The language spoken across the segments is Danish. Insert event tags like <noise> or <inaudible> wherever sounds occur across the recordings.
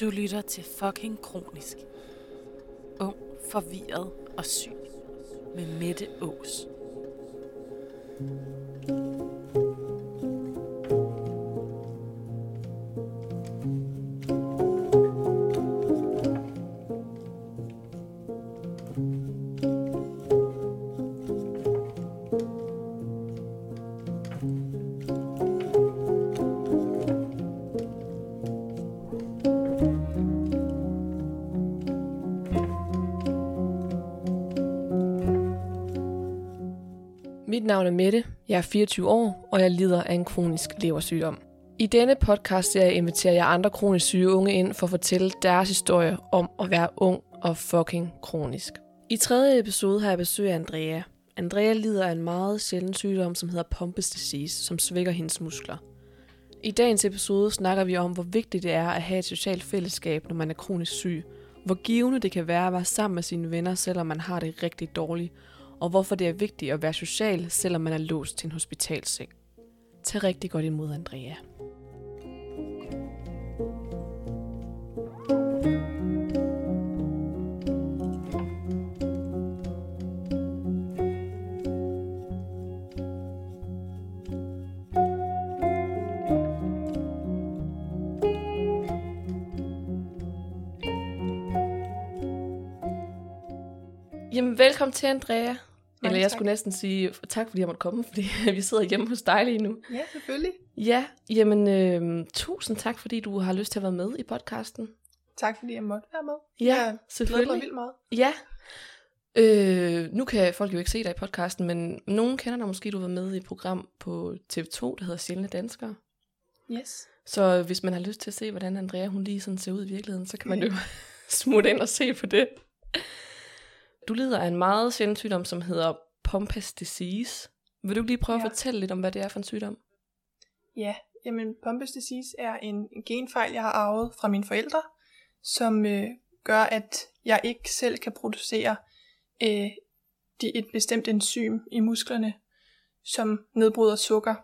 Du lytter til fucking kronisk. Ung, forvirret og syg. Med Mette Ås. Navn er Mette, jeg er 24 år, og jeg lider af en kronisk leversygdom. I denne podcast serie inviterer jeg andre kronisk syge unge ind for at fortælle deres historie om at være ung og fucking kronisk. I tredje episode har jeg besøg af Andrea. Andrea lider af en meget sjælden sygdom, som hedder Pompes disease, som svækker hendes muskler. I dagens episode snakker vi om, hvor vigtigt det er at have et socialt fællesskab, når man er kronisk syg. Hvor givende det kan være at være sammen med sine venner, selvom man har det rigtig dårligt, og hvorfor det er vigtigt at være social, selvom man er låst til en hospitalseng. Tag rigtig godt imod Andrea. Jamen, velkommen til, Andrea. Eller jeg tak. skulle næsten sige tak, fordi jeg måtte komme, <laughs> fordi vi sidder hjemme hos dig lige nu. Ja, selvfølgelig. Ja, jamen, øh, tusind tak, fordi du har lyst til at være med i podcasten. Tak fordi jeg måtte være med. Ja, jeg selvfølgelig. vildt meget. Ja. Øh, nu kan folk jo ikke se dig i podcasten, men nogen kender dig måske, du var med i et program på TV2, der hedder Sjældne Danskere. Yes. Så hvis man har lyst til at se, hvordan Andrea hun lige sådan ser ud i virkeligheden, så kan man jo <laughs> smutte ind og se på det. Du lider af en meget sjælden sygdom, som hedder Pompas disease. Vil du lige prøve ja. At fortælle lidt om, hvad det er for en sygdom? Ja, jamen Pompes disease er en en genfejl, jeg har arvet fra mine forældre, som øh, gør, at jeg ikke selv kan producere øh, de, et bestemt enzym i musklerne, som nedbryder sukker.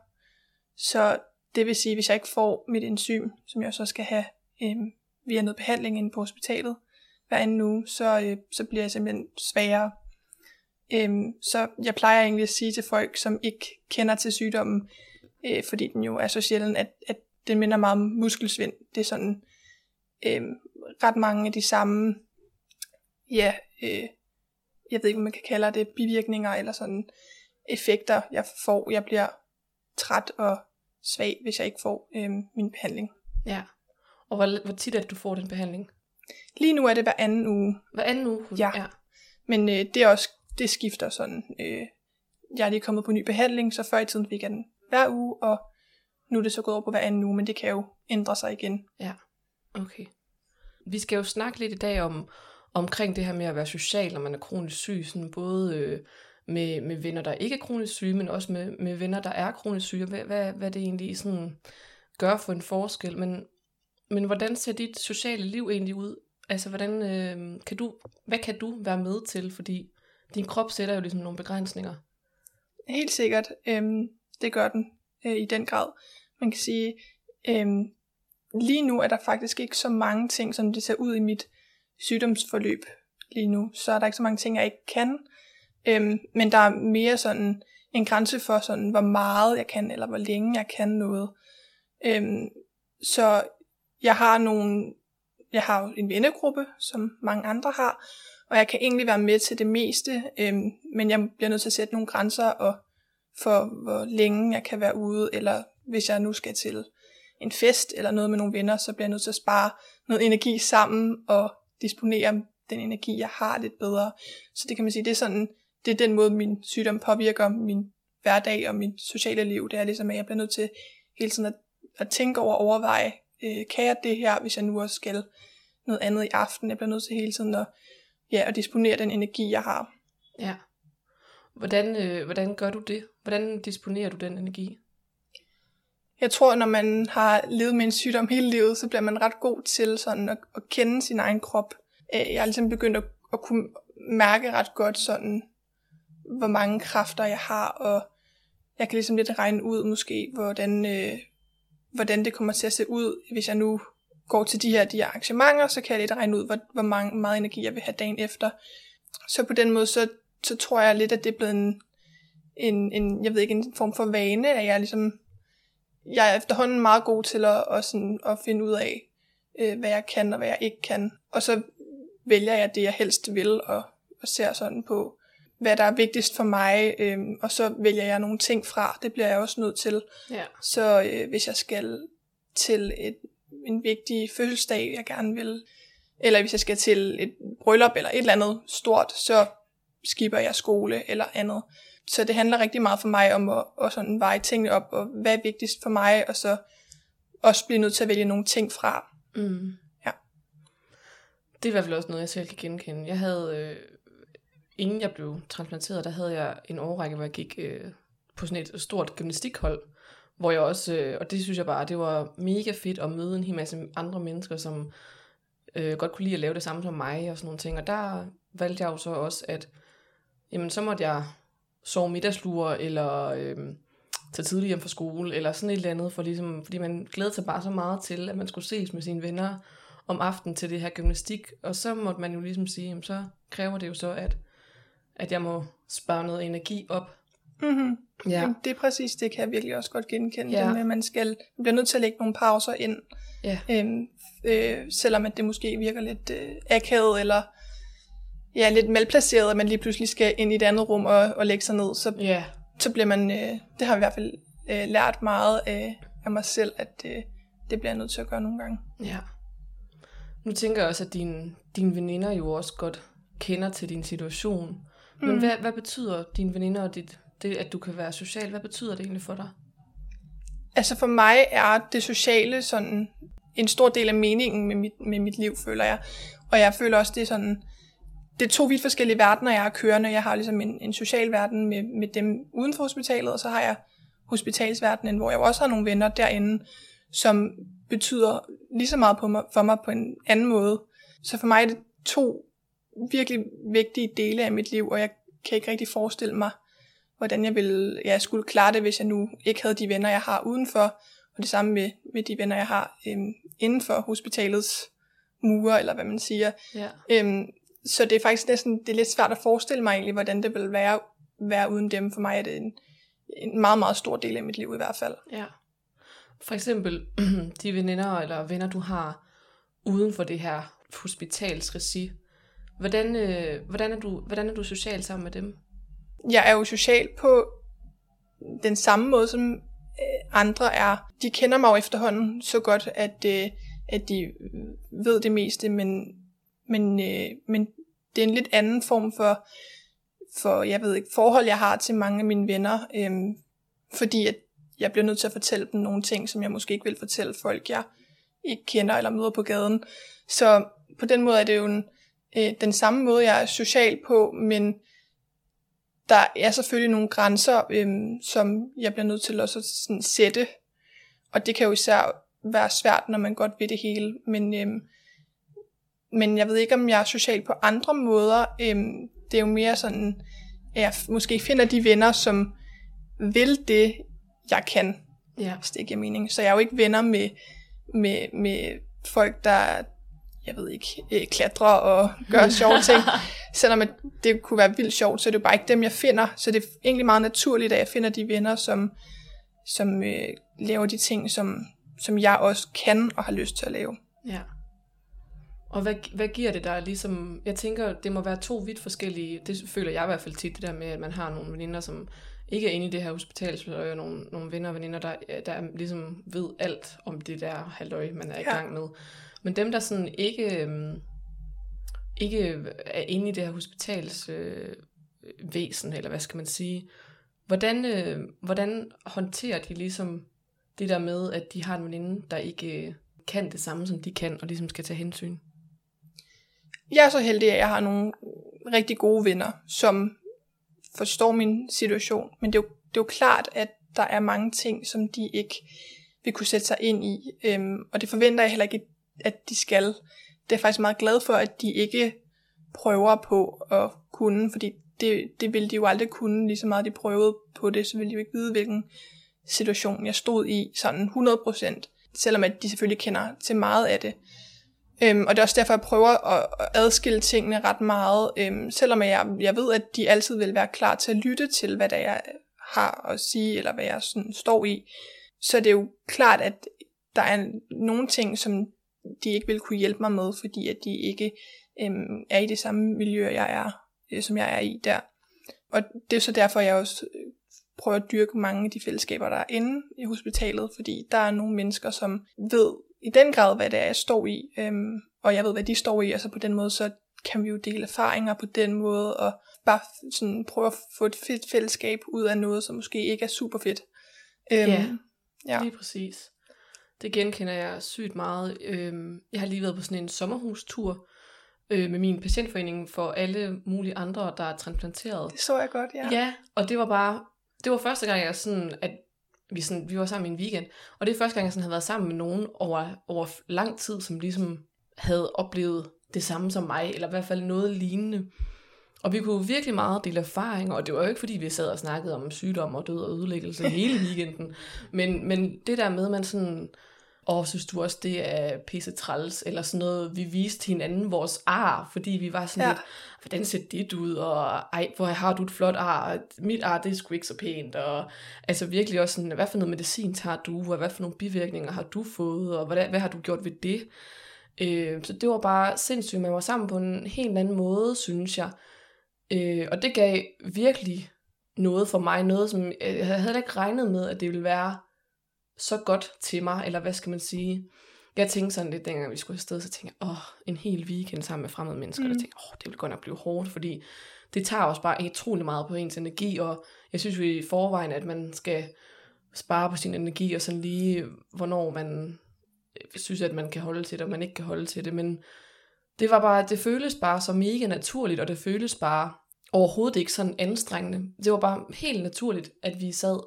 Så det vil sige, hvis jeg ikke får mit enzym, som jeg så skal have øh, via noget behandling inde på hospitalet hver anden uge, så, øh, så bliver jeg simpelthen sværere. Øhm, så jeg plejer egentlig at sige til folk, som ikke kender til sygdommen, øh, fordi den jo er så sjældent, at, at den minder meget om muskelsvind. Det er sådan øh, ret mange af de samme, ja, øh, jeg ved ikke, hvad man kan kalde det, bivirkninger eller sådan effekter, jeg får. Jeg bliver træt og svag, hvis jeg ikke får øh, min behandling. Ja. Og hvor, hvor tit er det, du får den behandling? Lige nu er det hver anden uge, Hver anden uge? Ja. ja. men øh, det er også, det skifter sådan. Øh, jeg er lige kommet på ny behandling, så før i tiden fik jeg den hver uge, og nu er det så gået over på hver anden uge, men det kan jo ændre sig igen. Ja, okay. Vi skal jo snakke lidt i dag om omkring det her med at være social, når man er kronisk syg, sådan både øh, med, med venner, der ikke er kronisk syge, men også med, med venner, der er kronisk syge, hvad, hvad, hvad det egentlig sådan gør for en forskel. Men, men hvordan ser dit sociale liv egentlig ud? Altså, hvordan, øh, kan du, hvad kan du være med til? Fordi din krop sætter jo ligesom nogle begrænsninger. Helt sikkert, øhm, det gør den øh, i den grad. Man kan sige, øhm, lige nu er der faktisk ikke så mange ting, som det ser ud i mit sygdomsforløb lige nu. Så er der ikke så mange ting, jeg ikke kan. Øhm, men der er mere sådan en grænse for, sådan, hvor meget jeg kan, eller hvor længe jeg kan noget. Øhm, så jeg har nogle, jeg har en vennegruppe, som mange andre har, og jeg kan egentlig være med til det meste, øhm, men jeg bliver nødt til at sætte nogle grænser og for, hvor længe jeg kan være ude, eller hvis jeg nu skal til en fest eller noget med nogle venner, så bliver jeg nødt til at spare noget energi sammen og disponere den energi, jeg har lidt bedre. Så det kan man sige, det er sådan, det er den måde, min sygdom påvirker min hverdag og min sociale liv. Det er ligesom, at jeg bliver nødt til hele tiden at, at tænke over og overveje, øh, kan jeg det her, hvis jeg nu også skal noget andet i aften. Jeg bliver nødt til hele tiden at, ja, at disponere den energi, jeg har. Ja. Hvordan, øh, hvordan gør du det? Hvordan disponerer du den energi? Jeg tror, når man har levet med en sygdom hele livet, så bliver man ret god til sådan at, at kende sin egen krop. Øh, Jeg har ligesom begyndt at, at kunne mærke ret godt sådan, hvor mange kræfter jeg har, og jeg kan ligesom lidt regne ud måske, hvordan, øh, hvordan det kommer til at se ud, hvis jeg nu går til de her, de her arrangementer, så kan jeg lidt regne ud, hvor, hvor mange, meget energi jeg vil have dagen efter. Så på den måde, så, så tror jeg lidt, at det er blevet en, en, en, jeg ved ikke, en form for vane, at jeg ligesom, jeg er efterhånden meget god til at, at, sådan, at finde ud af, øh, hvad jeg kan og hvad jeg ikke kan. Og så vælger jeg det, jeg helst vil, og, og ser sådan på, hvad der er vigtigst for mig, øh, og så vælger jeg nogle ting fra. Det bliver jeg også nødt til. Ja. Så øh, hvis jeg skal til et, en vigtig fødselsdag, jeg gerne vil, eller hvis jeg skal til et bryllup eller et eller andet stort, så skipper jeg skole eller andet. Så det handler rigtig meget for mig om at, at sådan veje tingene op, og hvad er vigtigst for mig, og så også blive nødt til at vælge nogle ting fra. Mm. Ja. Det er i hvert fald også noget, jeg selv kan genkende. Jeg havde, øh, inden jeg blev transplanteret, der havde jeg en årrække, hvor jeg gik øh, på sådan et stort gymnastikhold, hvor jeg også, øh, og det synes jeg bare, det var mega fedt at møde en hel masse andre mennesker, som øh, godt kunne lide at lave det samme som mig og sådan nogle ting. Og der valgte jeg jo så også, at jamen, så måtte jeg sove middagslure, eller øh, tage tidligt hjem fra skole, eller sådan et eller andet, for ligesom, fordi man glædede sig bare så meget til, at man skulle ses med sine venner om aftenen til det her gymnastik, og så måtte man jo ligesom sige, jamen, så kræver det jo så, at, at jeg må spare noget energi op. Mm-hmm. Ja, Jamen, det er præcis, det kan jeg virkelig også godt genkende. Ja. Det med, at man skal, man bliver nødt til at lægge nogle pauser ind, ja, øhm, øh, selvom at det måske virker lidt øh, akavet, eller ja, lidt malplaceret, at man lige pludselig skal ind i et andet rum og, og lægge sig ned, så, ja, så bliver man, øh, det har jeg i hvert fald øh, lært meget af, af mig selv, at øh, det bliver jeg nødt til at gøre nogle gange. ja. Nu tænker jeg også, at dine, dine veninder jo også godt kender til din situation. Men Mm. hvad, hvad betyder dine veninder og dit, det, at du kan være social, hvad betyder det egentlig for dig? Altså for mig er det sociale sådan en stor del af meningen med mit, med mit liv, føler jeg. Og jeg føler også, det er sådan, det er to vidt forskellige verdener, jeg har kørende. Jeg har ligesom en, en social verden med, med dem uden for hospitalet, og så har jeg hospitalsverdenen, hvor jeg også har nogle venner derinde, som betyder lige så meget på mig, for mig på en anden måde. Så for mig er det to virkelig vigtige dele af mit liv, og jeg kan ikke rigtig forestille mig, hvordan jeg ville ja, skulle klare det, hvis jeg nu ikke havde de venner, jeg har udenfor, og det samme med, med de venner, jeg har øhm, inden for hospitalets mure, eller hvad man siger. Ja. Øhm, så det er faktisk næsten det er lidt svært at forestille mig egentlig, hvordan det vil være, være uden dem. For mig er det en, en meget, meget stor del af mit liv i hvert fald. Ja. For eksempel <clears throat> de veninder eller venner, du har uden for det her hospitalsregi. Hvordan, øh, hvordan, er du, hvordan er du social sammen med dem? Jeg er jo social på den samme måde, som øh, andre er. De kender mig jo efterhånden så godt, at, øh, at de ved det meste, men, men, øh, men det er en lidt anden form for, for jeg ved ikke, forhold, jeg har til mange af mine venner, øh, fordi at jeg bliver nødt til at fortælle dem nogle ting, som jeg måske ikke vil fortælle folk, jeg ikke kender eller møder på gaden. Så på den måde er det jo en, øh, den samme måde, jeg er social på, men der er selvfølgelig nogle grænser, øhm, som jeg bliver nødt til også at sådan sætte. Og det kan jo især være svært, når man godt vil det hele. Men, øhm, men jeg ved ikke, om jeg er social på andre måder. Øhm, det er jo mere sådan, at jeg måske finder de venner, som vil det, jeg kan, Ja. hvis det ikke giver mening. Så jeg er jo ikke venner med, med, med folk, der jeg ved ikke, øh, klatrer og gør <laughs> sjove ting. Selvom at det kunne være vildt sjovt, så er det jo bare ikke dem, jeg finder. Så det er egentlig meget naturligt, at jeg finder de venner, som, som øh, laver de ting, som, som jeg også kan og har lyst til at lave. Ja. Og hvad, hvad giver det dig ligesom, jeg tænker, det må være to vidt forskellige, det føler jeg i hvert fald tit, det der med, at man har nogle veninder, som ikke er inde i det her hospital, og nogle, nogle venner og veninder, der, der ligesom ved alt om det der halvøje, man er i Ja. gang med. Men dem, der sådan ikke, øhm, ikke er inde i det her hospitals øh, væsen, eller hvad skal man sige, hvordan, øh, hvordan håndterer de ligesom det der med, at de har en veninde, der ikke øh, kan det samme, som de kan, og ligesom skal tage hensyn? Jeg er så heldig, at jeg har nogle rigtig gode venner, som forstår min situation. Men det er jo, det er jo klart, at der er mange ting, som de ikke vil kunne sætte sig ind i. Øhm, og det forventer jeg heller ikke, at de skal. Det er jeg faktisk meget glad for, at de ikke prøver på at kunne, fordi det, det ville de jo aldrig kunne, lige så meget de prøvede på det, så ville de jo ikke vide, hvilken situation jeg stod i, sådan 100%. selvom at de selvfølgelig kender til meget af det. Øhm, og det er også derfor, jeg prøver at, at adskille tingene ret meget, øhm, selvom jeg, jeg ved, at de altid vil være klar til at lytte til, hvad der jeg har at sige, eller hvad jeg sådan står i. Så det er jo klart, at der er nogle ting, som de ikke vil kunne hjælpe mig med, fordi at de ikke øhm, er i det samme miljø, jeg er, øh, som jeg er i der. Og det er så derfor, jeg også øh, prøver at dyrke mange af de fællesskaber, der er inde i hospitalet, fordi der er nogle mennesker, som ved i den grad, hvad det er, jeg står i, øhm, og jeg ved, hvad de står i, og så på den måde, så kan vi jo dele erfaringer på den måde, og bare sådan prøve at få et fedt fællesskab ud af noget, som måske ikke er super fedt. Øhm, ja, ja, lige præcis. Det genkender jeg sygt meget. Øhm, jeg har lige været på sådan en sommerhustur øh, med min patientforening for alle mulige andre, der er transplanteret. Det så jeg godt, ja. Ja, og det var bare, det var første gang, jeg sådan, at vi, sådan, vi var sammen i en weekend, og det er første gang, jeg sådan havde været sammen med nogen over, over lang tid, som ligesom havde oplevet det samme som mig, eller i hvert fald noget lignende. Og vi kunne virkelig meget dele erfaringer, og det var jo ikke fordi, vi sad og snakkede om sygdom og død og ødelæggelse <laughs> hele weekenden. Men, men det der med, at man sådan, åh, synes du også, det er pisse træls, eller sådan noget, vi viste hinanden vores ar, fordi vi var sådan ja. lidt, hvordan ser det ud, og ej, hvor har du et flot ar, mit ar, det er sgu ikke så pænt, og altså virkelig også sådan, hvad for noget medicin tager du, og hvad for nogle bivirkninger har du fået, og hvad, hvad har du gjort ved det? Øh, så det var bare sindssygt, man var sammen på en helt anden måde, synes jeg. Øh, og det gav virkelig noget for mig, noget som jeg havde ikke regnet med, at det ville være så godt til mig, eller hvad skal man sige. Jeg tænkte sådan lidt, dengang vi skulle afsted, så tænkte jeg, åh, en hel weekend sammen med fremmede mennesker, mm. og tænkte åh, det vil godt nok blive hårdt, fordi det tager også bare utrolig meget på ens energi, og jeg synes jo i forvejen, at man skal spare på sin energi, og sådan lige, hvornår man synes, at man kan holde til det, og man ikke kan holde til det, men det var bare, det føles bare så mega naturligt, og det føles bare overhovedet ikke sådan anstrengende. Det var bare helt naturligt, at vi sad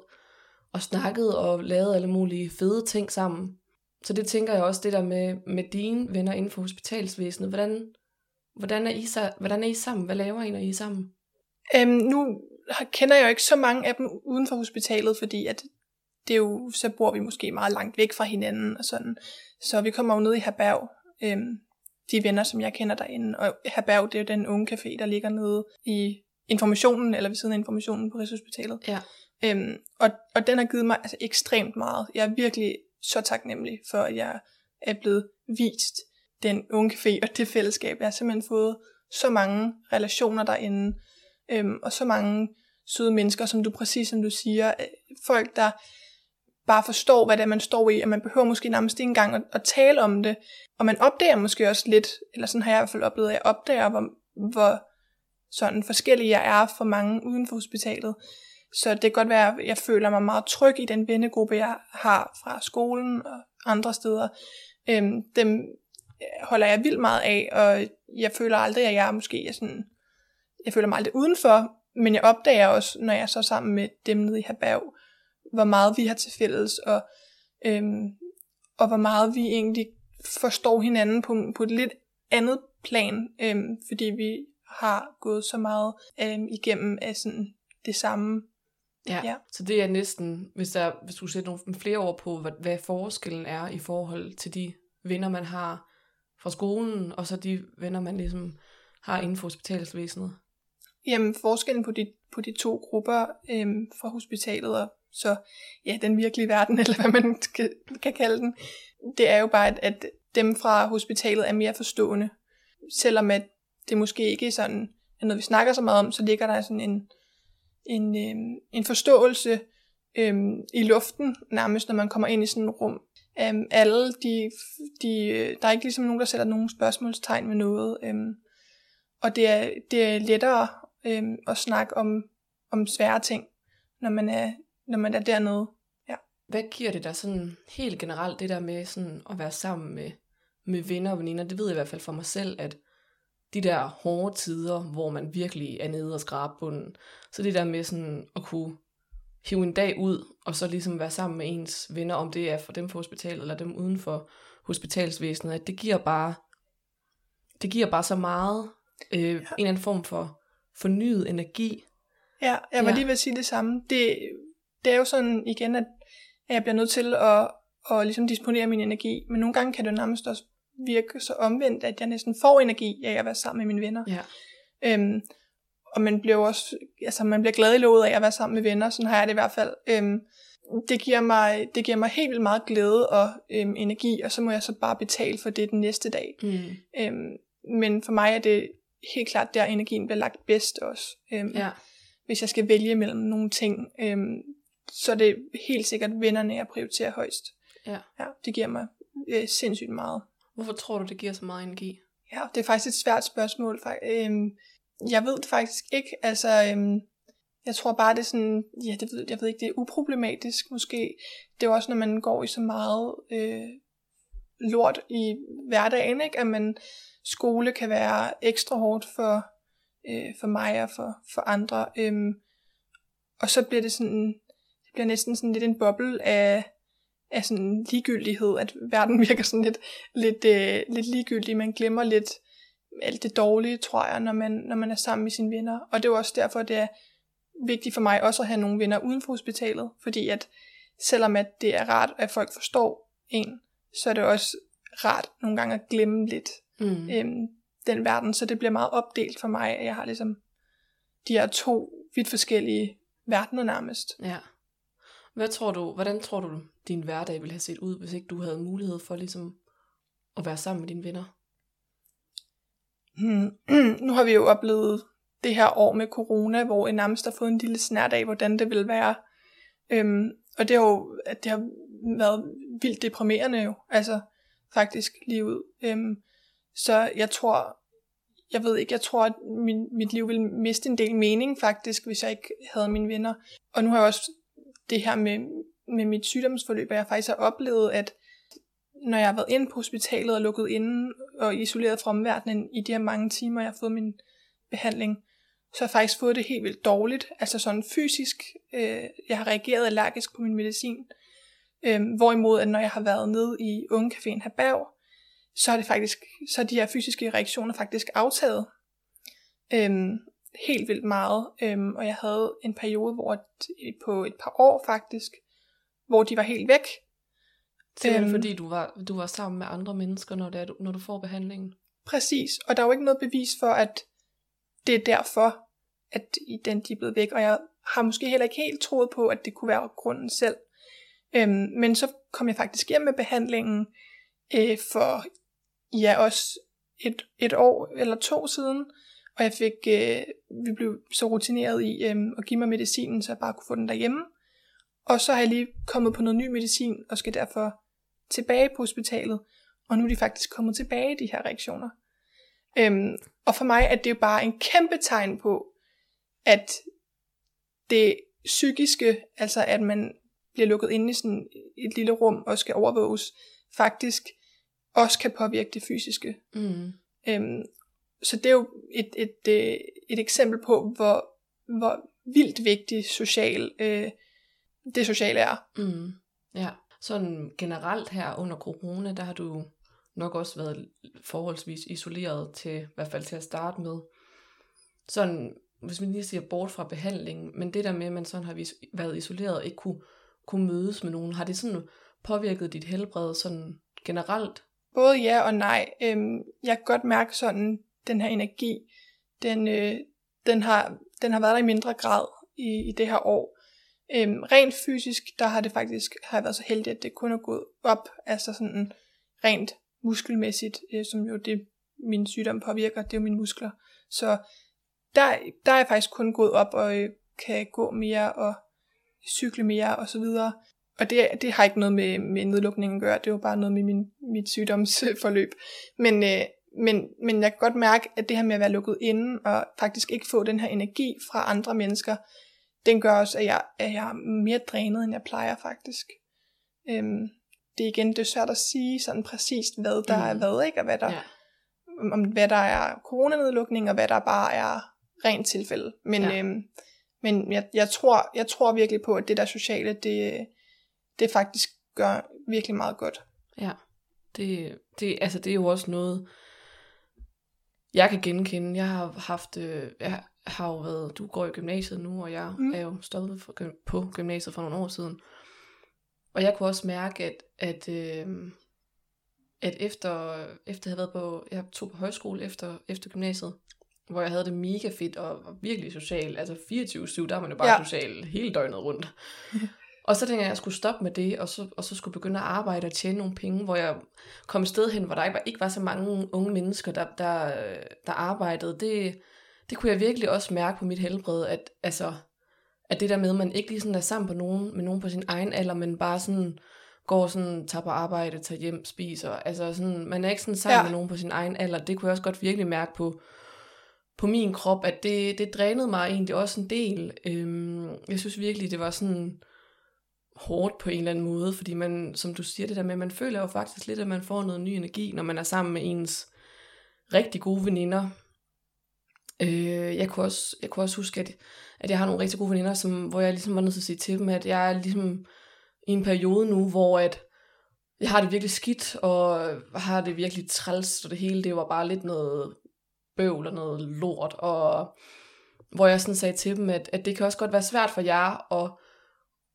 og snakkede og lavede alle mulige fede ting sammen. Så det tænker jeg også, det der med, med dine venner inden for hospitalsvæsenet. Hvordan, hvordan, er I, hvordan er I sammen? Hvad laver I, når I er sammen? Øhm, nu kender jeg jo ikke så mange af dem uden for hospitalet, fordi at det er jo, så bor vi måske meget langt væk fra hinanden og sådan. Så vi kommer jo ned i Herberg, øhm, de venner, som jeg kender derinde. Og Herberg, det er jo den unge café, der ligger nede i informationen, eller ved siden af informationen på Rigshospitalet. Ja. Øhm, og, og den har givet mig altså, ekstremt meget. Jeg er virkelig så taknemmelig for, at jeg er blevet vist den unge café og det fællesskab. Jeg har simpelthen fået så mange relationer derinde, øhm, og så mange søde mennesker, som du præcis som du siger, øh, folk der bare forstår, hvad det er, man står i, og man behøver måske nærmest ikke engang at, at tale om det, og man opdager måske også lidt, eller sådan har jeg i hvert fald oplevet, at jeg opdager, hvor, hvor sådan forskellige jeg er for mange uden for hospitalet. Så det kan godt være, at jeg føler mig meget tryg i den vennegruppe, jeg har fra skolen og andre steder. Øhm, dem holder jeg vildt meget af, og jeg føler aldrig, at jeg er måske er sådan, jeg føler mig aldrig udenfor, men jeg opdager også, når jeg er så sammen med dem nede i Herberg, hvor meget vi har til fælles, og, øhm, og hvor meget vi egentlig forstår hinanden på, på et lidt andet plan, øhm, fordi vi har gået så meget øhm, igennem af sådan det samme Ja, ja, så det er næsten, hvis, der, hvis du sætter nogle flere ord på, hvad, hvad forskellen er i forhold til de venner, man har fra skolen, og så de venner, man ligesom har inden for hospitalsvæsenet. Jamen, forskellen på de, på de to grupper øhm, fra hospitalet og så ja, den virkelige verden, <laughs> eller hvad man kan, kan kalde den, det er jo bare, at, at dem fra hospitalet er mere forstående. Selvom at det måske ikke er sådan, er når vi snakker så meget om, så ligger der sådan en, en, øh, en forståelse øh, i luften, nærmest når man kommer ind i sådan et rum. Um, alle, de, de, der er ikke ligesom nogen, der sætter nogen spørgsmålstegn med noget. Um, og det er, det er lettere um, at snakke om, om svære ting, når man er, når man er dernede. Ja. Hvad giver det dig sådan helt generelt, det der med sådan at være sammen med, med venner og veninder? Det ved jeg i hvert fald for mig selv, at de der hårde tider, hvor man virkelig er nede og skrabe bunden. Så det der med sådan at kunne hive en dag ud, og så ligesom være sammen med ens venner, om det er for dem for hospitalet, eller dem uden for hospitalsvæsenet, at det giver bare, det giver bare så meget, øh, ja. en eller anden form for fornyet energi. Ja, jeg var ja. lige ved at sige det samme. Det, det er jo sådan igen, at jeg bliver nødt til at og ligesom disponere min energi. Men nogle gange kan det nærmest også virke så omvendt, at jeg næsten får energi af at være sammen med mine venner. Ja. Øhm, og man bliver også, altså man bliver glad i lovet af at være sammen med venner, sådan har jeg det i hvert fald. Øhm, det giver mig, det giver mig helt vildt meget glæde og øhm, energi, og så må jeg så bare betale for det den næste dag. Mm. Øhm, men for mig er det helt klart der energien bliver lagt bedst også. Øhm, Ja. Hvis jeg skal vælge mellem nogle ting, øhm, så er det helt sikkert vennerne, jeg prioriterer højst. Ja. ja det giver mig øh, sindssygt meget. Hvorfor tror du, det giver så meget energi? Ja, det er faktisk et svært spørgsmål. Øhm, jeg ved det faktisk ikke. Altså, øhm, jeg tror bare, det er sådan, ja, det ved, jeg ved ikke, det er uproblematisk måske. Det er jo også, når man går i så meget øh, lort i hverdagen, ikke? at man skole kan være ekstra hårdt for, øh, for mig og for, for andre. Øhm, og så bliver det sådan, det bliver næsten sådan lidt en boble af, af sådan ligegyldighed, at verden <laughs> virker sådan lidt, lidt, øh, lidt ligegyldig. Man glemmer lidt alt det dårlige, tror jeg, når man, når man er sammen med sine venner. Og det er jo også derfor, det er vigtigt for mig også at have nogle venner uden for hospitalet, fordi at selvom at det er rart, at folk forstår en, så er det også rart nogle gange at glemme lidt Mm. øhm, den verden, så det bliver meget opdelt for mig, at jeg har ligesom de her to vidt forskellige verdener nærmest. Ja. Hvad tror du, hvordan tror du, din hverdag ville have set ud, hvis ikke du havde mulighed for ligesom at være sammen med dine venner? Hmm. <clears throat> nu har vi jo oplevet det her år med corona, hvor en nærmest har fået en lille snært af, hvordan det ville være. Øhm, og det har jo at det har været vildt deprimerende jo, altså faktisk lige ud. Øhm, så jeg tror, jeg ved ikke, jeg tror, at min, mit liv ville miste en del mening faktisk, hvis jeg ikke havde mine venner. Og nu har jeg også det her med, med mit sygdomsforløb, at jeg faktisk har oplevet, at når jeg har været inde på hospitalet og lukket inde og isoleret fra omverdenen i de her mange timer, jeg har fået min behandling, så har jeg faktisk fået det helt vildt dårligt. Altså sådan fysisk. Øh, jeg har reageret allergisk på min medicin. Øh, hvorimod, at når jeg har været nede i Ungecaféen Herberg, så er det faktisk, så er de her fysiske reaktioner faktisk aftaget. Øhm, helt vildt meget. Øhm, og jeg havde en periode, hvor at- på et par år faktisk, hvor de var helt væk. Simpelthen Øhm. fordi du var, du var sammen med andre mennesker, når, det er, du- når du får behandlingen. Præcis. Og der er jo ikke noget bevis for, at det er derfor, at den de er blevet væk. Og jeg har måske heller ikke helt troet på, at det kunne være grunden selv. Øhm, men så kom jeg faktisk hjem med behandlingen øh, for ja, også et, et år eller to siden. Og jeg fik, øh, vi blev så rutineret i øh, at give mig medicinen, så jeg bare kunne få den derhjemme. Og så har jeg lige kommet på noget ny medicin, og skal derfor tilbage på hospitalet. Og nu er de faktisk kommet tilbage, de her reaktioner. Øhm, og for mig er det jo bare en kæmpe tegn på, at det psykiske, altså at man bliver lukket inde i sådan et lille rum og skal overvåges, faktisk også kan påvirke det fysiske. Mm. Øhm, så det er jo et, et, et, et eksempel på, hvor, hvor vildt vigtigt social, øh, det sociale er. Mm. Ja. Sådan generelt her under corona, der har du nok også været forholdsvis isoleret til, i hvert fald til at starte med. Sådan, hvis man lige siger bort fra behandlingen, men det der med, at man sådan har været isoleret og ikke kunne, kunne mødes med nogen, har det sådan påvirket dit helbred sådan generelt? Både ja og nej. Øhm, jeg kan godt mærke sådan, den her energi, den, øh, den, har, den har været der i mindre grad i, i det her år. Øhm, rent fysisk, der har det faktisk har jeg været så heldig, at det kun er gået op, altså sådan rent muskelmæssigt, øh, som jo det min sygdom påvirker, det er jo mine muskler. Så der, der er jeg faktisk kun gået op og øh, kan gå mere og cykle mere og så videre. Og det, det har ikke noget med, med nedlukningen at gøre, det er jo bare noget med min, mit sygdomsforløb. Men, øh, men, men jeg kan godt mærke, at det her med at være lukket inde, og faktisk ikke få den her energi fra andre mennesker, den gør også, at jeg, at jeg er mere drænet, end jeg plejer faktisk. Øhm, det er igen, det er svært at sige sådan præcist, hvad der mm. er hvad, ikke? Og hvad der, Ja. om- hvad der er coronanedlukning, og hvad der bare er rent tilfælde. Men, ja. øhm, men jeg, jeg, tror, jeg tror virkelig på, at det der sociale, det, det faktisk gør virkelig meget godt. Ja, det, det, altså det er jo også noget, jeg kan genkende. Jeg har haft, øh, jeg har jo været, du går i gymnasiet nu, og jeg Mm. er jo stoppet for, på gymnasiet for nogle år siden. og jeg kunne også mærke, at, at, øh, at efter, efter jeg havde været på, jeg tog på højskole efter, efter gymnasiet, hvor jeg havde det mega fedt og var virkelig social. Altså 24-7, der er man jo bare. Ja. social hele døgnet rundt. Og så tænkte jeg, at jeg skulle stoppe med det, og så, og så skulle begynde at arbejde og tjene nogle penge, hvor jeg kom et sted hen, hvor der ikke var, ikke var så mange unge mennesker, der, der, der arbejdede. Det, det kunne jeg virkelig også mærke på mit helbred, at, altså, at det der med, at man ikke lige sådan er sammen på nogen, med nogen på sin egen alder, men bare sådan går sådan, tager på arbejde, tager hjem, spiser. Altså sådan, man er ikke sådan sammen ja. Med nogen på sin egen alder. Det kunne jeg også godt virkelig mærke på, på min krop, at det, det drænede mig egentlig også en del. Øhm, jeg synes virkelig, det var sådan hårdt på en eller anden måde, fordi man, som du siger det der med, man føler jo faktisk lidt, at man får noget ny energi, når man er sammen med ens rigtig gode veninder. Øh, jeg, kunne også, jeg kunne også huske, at, at jeg har nogle rigtig gode veninder, som, hvor jeg ligesom var nødt til at sige til dem, at jeg er ligesom i en periode nu, hvor at jeg har det virkelig skidt, og har det virkelig træls, og det hele, det var bare lidt noget bøvl og noget lort, og hvor jeg sådan sagde til dem, at, at det kan også godt være svært for jer at,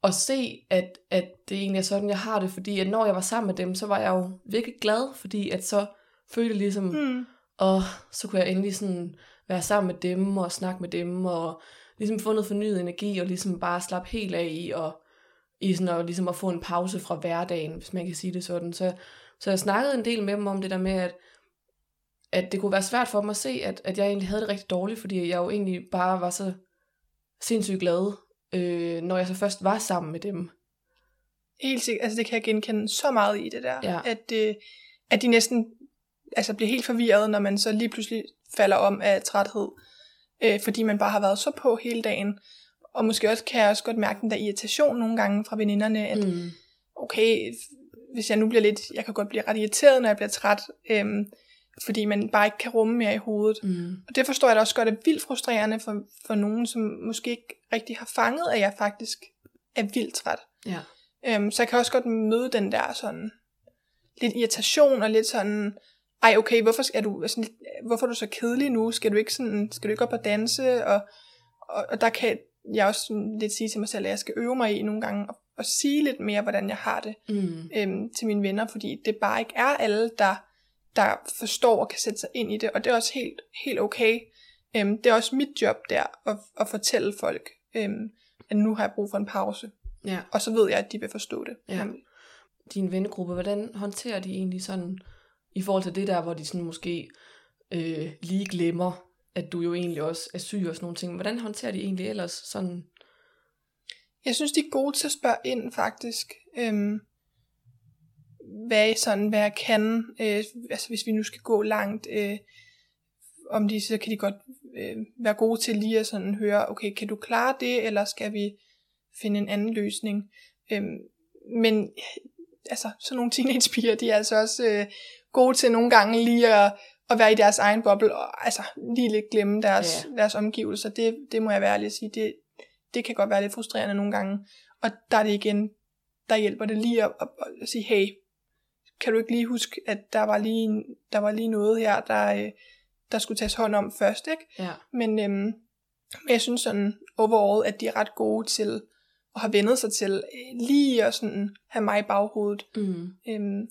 at se, at, at det egentlig er sådan, jeg har det, fordi at når jeg var sammen med dem, så var jeg jo virkelig glad, fordi at så følte jeg ligesom, Mm. og så kunne jeg endelig sådan være sammen med dem og snakke med dem og ligesom få noget fornyet energi og ligesom bare slappe helt af i og i sådan at, ligesom at få en pause fra hverdagen, hvis man kan sige det sådan. Så, så jeg snakkede en del med dem om det der med, at, at det kunne være svært for dem at se, at, at jeg egentlig havde det rigtig dårligt, fordi jeg jo egentlig bare var så sindssygt glad, øh, når jeg så først var sammen med dem. Helt sikkert, altså det kan jeg genkende så meget i det der, Ja. at, øh, at de næsten altså bliver helt forvirret, når man så lige pludselig falder om af træthed, øh, fordi man bare har været så på hele dagen. Og måske også kan jeg også godt mærke den der irritation nogle gange fra veninderne, at Mm. okay, hvis jeg nu bliver lidt, jeg kan godt blive ret irriteret, når jeg bliver træt, øhm, fordi man bare ikke kan rumme mere i hovedet. Mm. Og det forstår jeg da også godt er vildt frustrerende for, for nogen, som måske ikke rigtig har fanget, at jeg faktisk er vildt træt. Ja. Øhm, så jeg kan også godt møde den der sådan lidt irritation og lidt sådan, ej okay, hvorfor er du, sådan, lidt, hvorfor er du så kedelig nu? Skal du ikke, sådan, skal du ikke op og danse? Og, og, og der kan jeg også sådan lidt sige til mig selv, at jeg skal øve mig i nogle gange og, og sige lidt mere, hvordan jeg har det Mm. øhm, til mine venner, fordi det bare ikke er alle, der, der forstår og kan sætte sig ind i det, og det er også helt, helt okay. Øhm, det er også mit job der, at, at fortælle folk, øhm, at nu har jeg brug for en pause, Ja. og så ved jeg, at de vil forstå det. Ja. Jamen, din vennegruppe, hvordan håndterer de egentlig sådan, i forhold til det der, hvor de sådan måske øh, lige glemmer, at du jo egentlig også er syg og sådan nogle ting. Hvordan håndterer de egentlig ellers sådan? Jeg synes, de er gode til at spørge ind, faktisk. Øhm, hvad, sådan, hvad jeg kan. Øh, altså, hvis vi nu skal gå langt, øh, om de, så kan de godt øh, være gode til lige at sådan høre, okay, kan du klare det, eller skal vi finde en anden løsning? Øhm, men altså, sådan nogle teenagepiger, de er altså også øh, gode til nogle gange lige at, at være i deres egen boble, og altså lige lidt glemme deres, ja. deres omgivelser. Det, det må jeg være ærlig at sige. Det, det kan godt være lidt frustrerende nogle gange. Og der er det igen, der hjælper det lige at, at, at sige, hey, kan du ikke lige huske, at der var lige, der var lige noget her, der, øh, der skulle tages hånd om først, ikke? Ja. Men, øhm, men jeg synes sådan overall, at de er ret gode til at have vendet sig til øh, lige at sådan have mig i baghovedet. Mm. Øhm,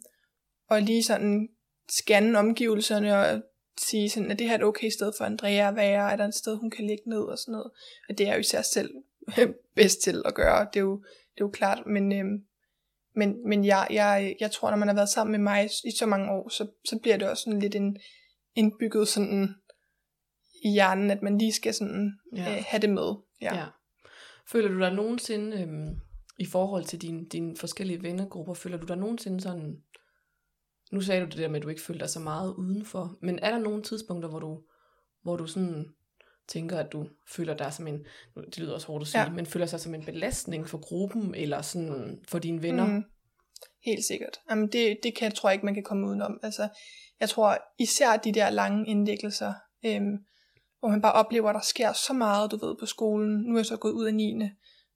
og lige sådan scanne omgivelserne og sige sådan, at det her er et okay sted for Andrea at være, er der et sted, hun kan ligge ned og sådan noget. Og det er jo især selv <laughs> bedst til at gøre, det er jo, det er jo klart, men, øhm, men, men jeg, jeg, jeg tror, når man har været sammen med mig i så mange år, så, så bliver det også sådan lidt en indbygget sådan i hjernen, at man lige skal sådan Ja. øh, have det med. Ja. ja. Føler du dig nogensinde, øhm, i forhold til dine din forskellige vennegrupper, føler du dig nogensinde sådan, nu sagde du det der med, at du ikke føler dig så meget udenfor, men er der nogle tidspunkter, hvor du, hvor du sådan tænker, at du føler dig som en, det lyder også hårdt at sige, ja. Men føler sig som en belastning for gruppen, eller sådan for dine venner? Mm, helt sikkert. Jamen det, det kan, jeg tror jeg ikke, man kan komme udenom. Altså, jeg tror især de der lange indlæggelser, øhm, hvor man bare oplever, at der sker så meget, du ved, på skolen. Nu er jeg så gået ud af 9.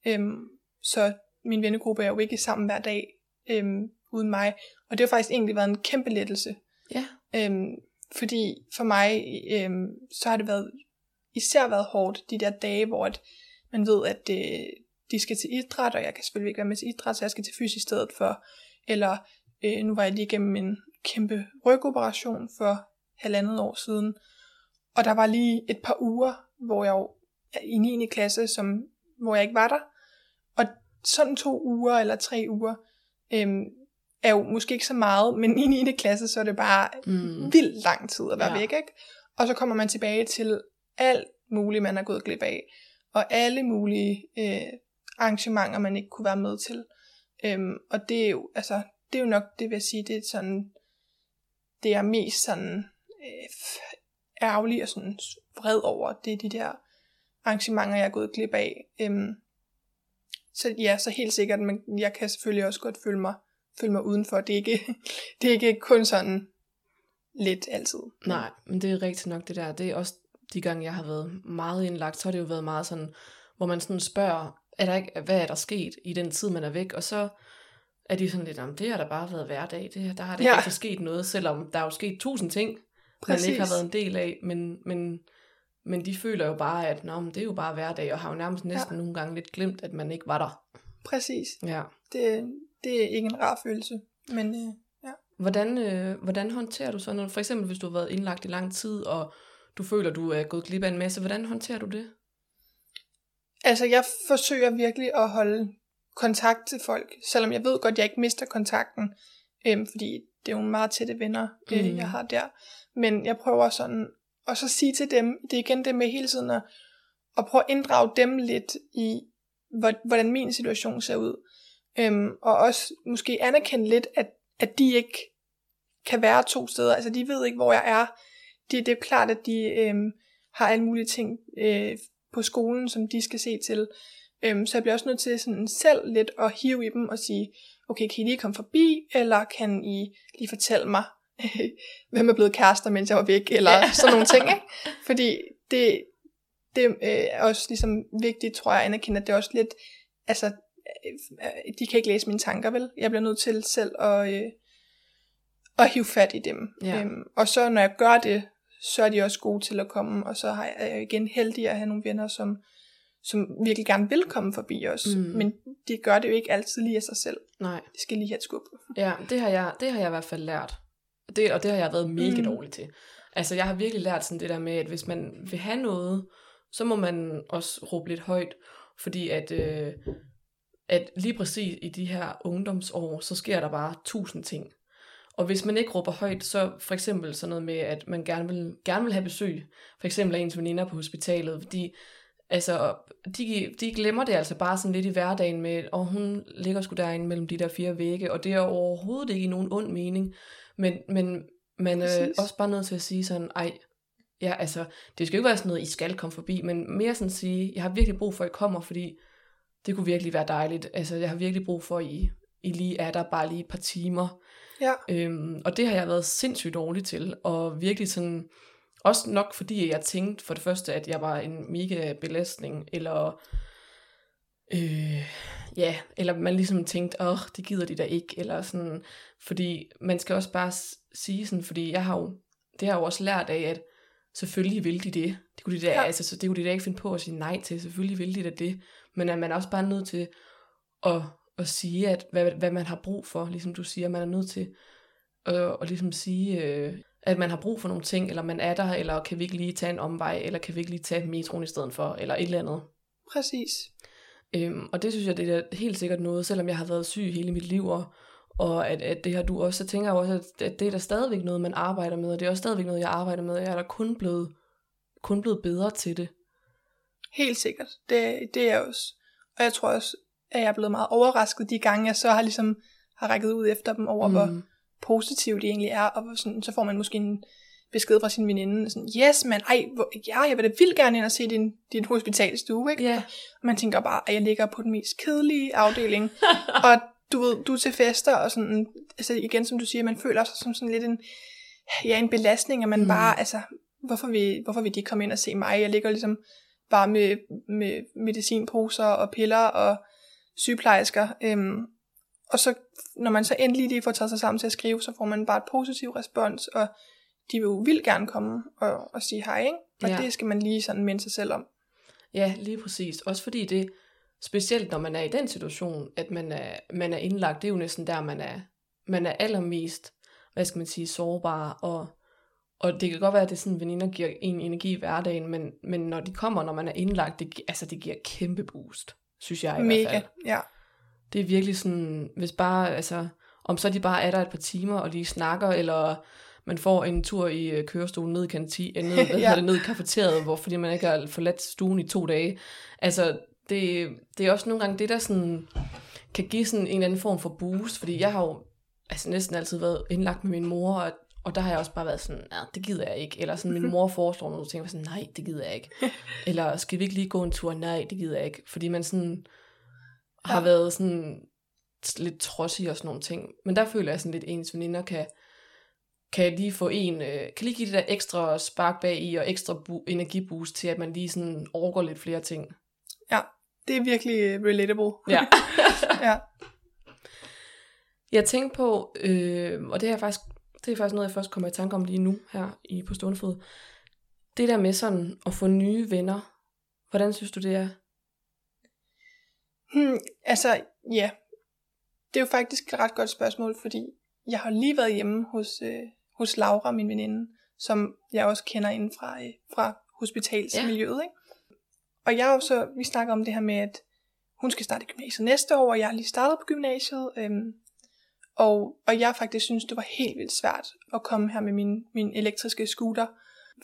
Øhm, så min vennegruppe er jo ikke sammen hver dag øhm, uden mig. Og det har faktisk egentlig været en kæmpe lettelse. Ja. Øhm, fordi for mig, øhm, så har det været især været hårdt, de der dage, hvor at man ved, at det, de skal til idræt, og jeg kan selvfølgelig ikke være med til idræt, så jeg skal til fys i stedet for. Eller øh, nu var jeg lige igennem en kæmpe rygoperation for halvandet år siden, og der var lige et par uger, hvor jeg jo i 9. klasse, som, hvor jeg ikke var der. Og sådan to uger eller tre uger, øhm, er jo måske ikke så meget, men i 9. klasse, så er det bare mm. vildt lang tid at være ja. væk, ikke? Og så kommer man tilbage til alt muligt, man er gået glip af, og alle mulige øh, arrangementer, man ikke kunne være med til. Øhm, og det er jo, altså, det er jo nok, det vil jeg sige, det er sådan, det er mest sådan øh, ærgerlig og sådan vred over, det er de der arrangementer, jeg er gået glip af. Øhm, så ja, så helt sikkert, men jeg kan selvfølgelig også godt føle mig, føle mig udenfor. Det er, ikke, <laughs> det er ikke kun sådan lidt altid. Nej, men det er rigtigt nok det der. Det er også de gange, jeg har været meget indlagt, så har det jo været meget sådan, hvor man sådan spørger, er der ikke, hvad er der sket i den tid, man er væk? Og så er de sådan lidt, det har da bare været hverdag. Det, der har det ja. ikke sket noget, selvom der er jo sket tusind ting, Præcis. man ikke har været en del af. Men, men, men de føler jo bare, at Nå, men det er jo bare hverdag, og har jo nærmest næsten ja. nogle gange lidt glemt, at man ikke var der. Præcis. Ja. Det, det er ikke en rar følelse, men øh, ja. Hvordan, øh, hvordan håndterer du sådan noget? For eksempel, hvis du har været indlagt i lang tid, og du føler, du er gået glip af en masse, hvordan håndterer du det? Altså, jeg forsøger virkelig at holde kontakt til folk, selvom jeg ved godt, at jeg ikke mister kontakten, øhm, fordi det er jo meget tætte venner, øh, mm. jeg har der. Men jeg prøver sådan og så sige til dem, det er igen det med hele tiden at, at prøve at inddrage dem lidt i, hvordan min situation ser ud. Øhm, og også måske anerkende lidt, at, at de ikke kan være to steder. Altså de ved ikke, hvor jeg er. Det, det er klart, at de øhm, har alle mulige ting øh, på skolen, som de skal se til. Øhm, så jeg bliver også nødt til sådan selv lidt at hive i dem og sige, okay, kan I lige komme forbi, eller kan I lige fortælle mig, <laughs> hvem er blevet kærester, mens jeg var væk, eller ja. sådan nogle ting, ikke? Fordi det, det øh, er også ligesom vigtigt, tror jeg, at anerkende, at det er også lidt, altså, øh, de kan ikke læse mine tanker, vel? Jeg bliver nødt til selv at, øh, at hive fat i dem. Ja. Øhm, og så når jeg gør det, så er de også gode til at komme, og så har jeg igen heldig at have nogle venner, som, som virkelig gerne vil komme forbi os. Mm. Men de gør det jo ikke altid lige af sig selv. Nej. De skal lige have et skub. Ja, det har jeg, det har jeg i hvert fald lært. Det, og det har jeg været mega mm. dårlig til. Altså, jeg har virkelig lært sådan det der med, at hvis man vil have noget, så må man også råbe lidt højt, fordi at, øh, at lige præcis i de her ungdomsår, så sker der bare tusind ting. Og hvis man ikke råber højt, så for eksempel sådan noget med, at man gerne vil, gerne vil have besøg, for eksempel af ens veninder på hospitalet, fordi altså, de, de glemmer det altså bare sådan lidt i hverdagen med, og hun ligger sgu derinde mellem de der fire vægge, og det er overhovedet ikke i nogen ond mening. Men, men man er også bare nødt til at sige sådan, ej, ja, altså, det skal jo ikke være sådan noget, I skal komme forbi, men mere sådan at sige, jeg har virkelig brug for, at I kommer, fordi det kunne virkelig være dejligt. Altså, jeg har virkelig brug for, at I, I lige er der bare lige et par timer. Ja. Øhm, og det har jeg været sindssygt dårlig til, og virkelig sådan, også nok fordi jeg tænkte for det første, at jeg var en mega belastning, eller øh, ja, eller man ligesom tænkte, åh, oh, det gider de da ikke, eller sådan, fordi man skal også bare sige sådan, fordi jeg har jo, det har jeg jo også lært af, at selvfølgelig vil de det. Det kunne de da, ja. altså, så det kunne de da ikke finde på at sige nej til, selvfølgelig vil de da det, men at man er også bare nødt til at, at sige, at hvad, hvad man har brug for, ligesom du siger, man er nødt til at, at ligesom sige, øh, at man har brug for nogle ting, eller man er der, eller kan vi ikke lige tage en omvej, eller kan vi ikke lige tage metroen i stedet for, eller et eller andet. Præcis. Øhm, og det synes jeg, det er helt sikkert noget, selvom jeg har været syg hele mit liv, og, og at, at det har du også, så tænker jeg også, at, at det er der stadigvæk noget, man arbejder med, og det er også stadigvæk noget, jeg arbejder med, og jeg er da kun blevet, kun blevet bedre til det. Helt sikkert, det, det er jeg også. Og jeg tror også, at jeg er blevet meget overrasket de gange, jeg så har ligesom har rækket ud efter dem over, mm. hvor positivt det egentlig er, og sådan, så får man måske en besked fra sin veninde, sådan, yes man, ej, hvor, ja, jeg vil da vildt gerne ind og se din, din hospitalstue, ikke? Yeah. Og man tænker bare, at jeg ligger på den mest kedelige afdeling, <laughs> og du ved, du er til fester, og sådan, altså igen, som du siger, man føler sig som sådan lidt en, ja, en belastning, at man mm. bare, altså, hvorfor vil, hvorfor vil de komme ind og se mig? Jeg ligger ligesom bare med, med medicinposer og piller og sygeplejersker, øhm, og så, når man så endelig lige får taget sig sammen til at skrive, så får man bare et positiv respons, og de vil jo vildt gerne komme og, og sige hej, ikke? Og ja. det skal man lige sådan minde sig selv om. Ja, lige præcis. Også fordi det, specielt når man er i den situation, at man er, man er indlagt, det er jo næsten der, man er, man er allermest, hvad skal man sige, sårbar, og, og det kan godt være, at det sådan, veninder giver en energi i hverdagen, men, men når de kommer, når man er indlagt, det, altså det giver kæmpe boost, synes jeg i hvert Mega, fald. ja. Det er virkelig sådan, hvis bare, altså, om så de bare er der et par timer, og lige snakker, eller man får en tur i øh, kørestolen ned i kanti, ned, <laughs> hvad Ja. ja. det, ned i kafeteriet, hvor, fordi man ikke har forladt stuen i to dage. Altså, det, det er også nogle gange det, der sådan, kan give sådan en eller anden form for boost, fordi jeg har jo altså, næsten altid været indlagt med min mor, og, og der har jeg også bare været sådan, nej, det gider jeg ikke. Eller sådan, min mor foreslår nogle ting, og sådan, nej, det gider jeg ikke. <laughs> Eller skal vi ikke lige gå en tur? Nej, det gider jeg ikke. Fordi man sådan har Ja. været sådan lidt trodsig og sådan nogle ting. Men der føler jeg sådan lidt, ens veninder kan, kan lige få en, øh, kan lige give det der ekstra spark bag i, og ekstra bu- energiboost til, at man lige sådan overgår lidt flere ting. Det er virkelig øh, relatable. Ja. <laughs> ja. <laughs> Jeg tænkte på, øh, og det er faktisk, det er faktisk noget, jeg først kommer i tanke om lige nu, her i på stående fod. Det der med sådan at få nye venner, hvordan synes du det er? Hmm, altså, ja. Det er jo faktisk et ret godt spørgsmål, fordi jeg har lige været hjemme hos, øh, hos Laura, min veninde, som jeg også kender inden fra, øh, fra hospitalsmiljøet. Ikke? Og jeg jo så, vi snakker om det her med, at hun skal starte i gymnasiet næste år, og jeg har lige startet på gymnasiet. Øhm, og, og jeg faktisk synes, det var helt vildt svært at komme her med min, min elektriske scooter,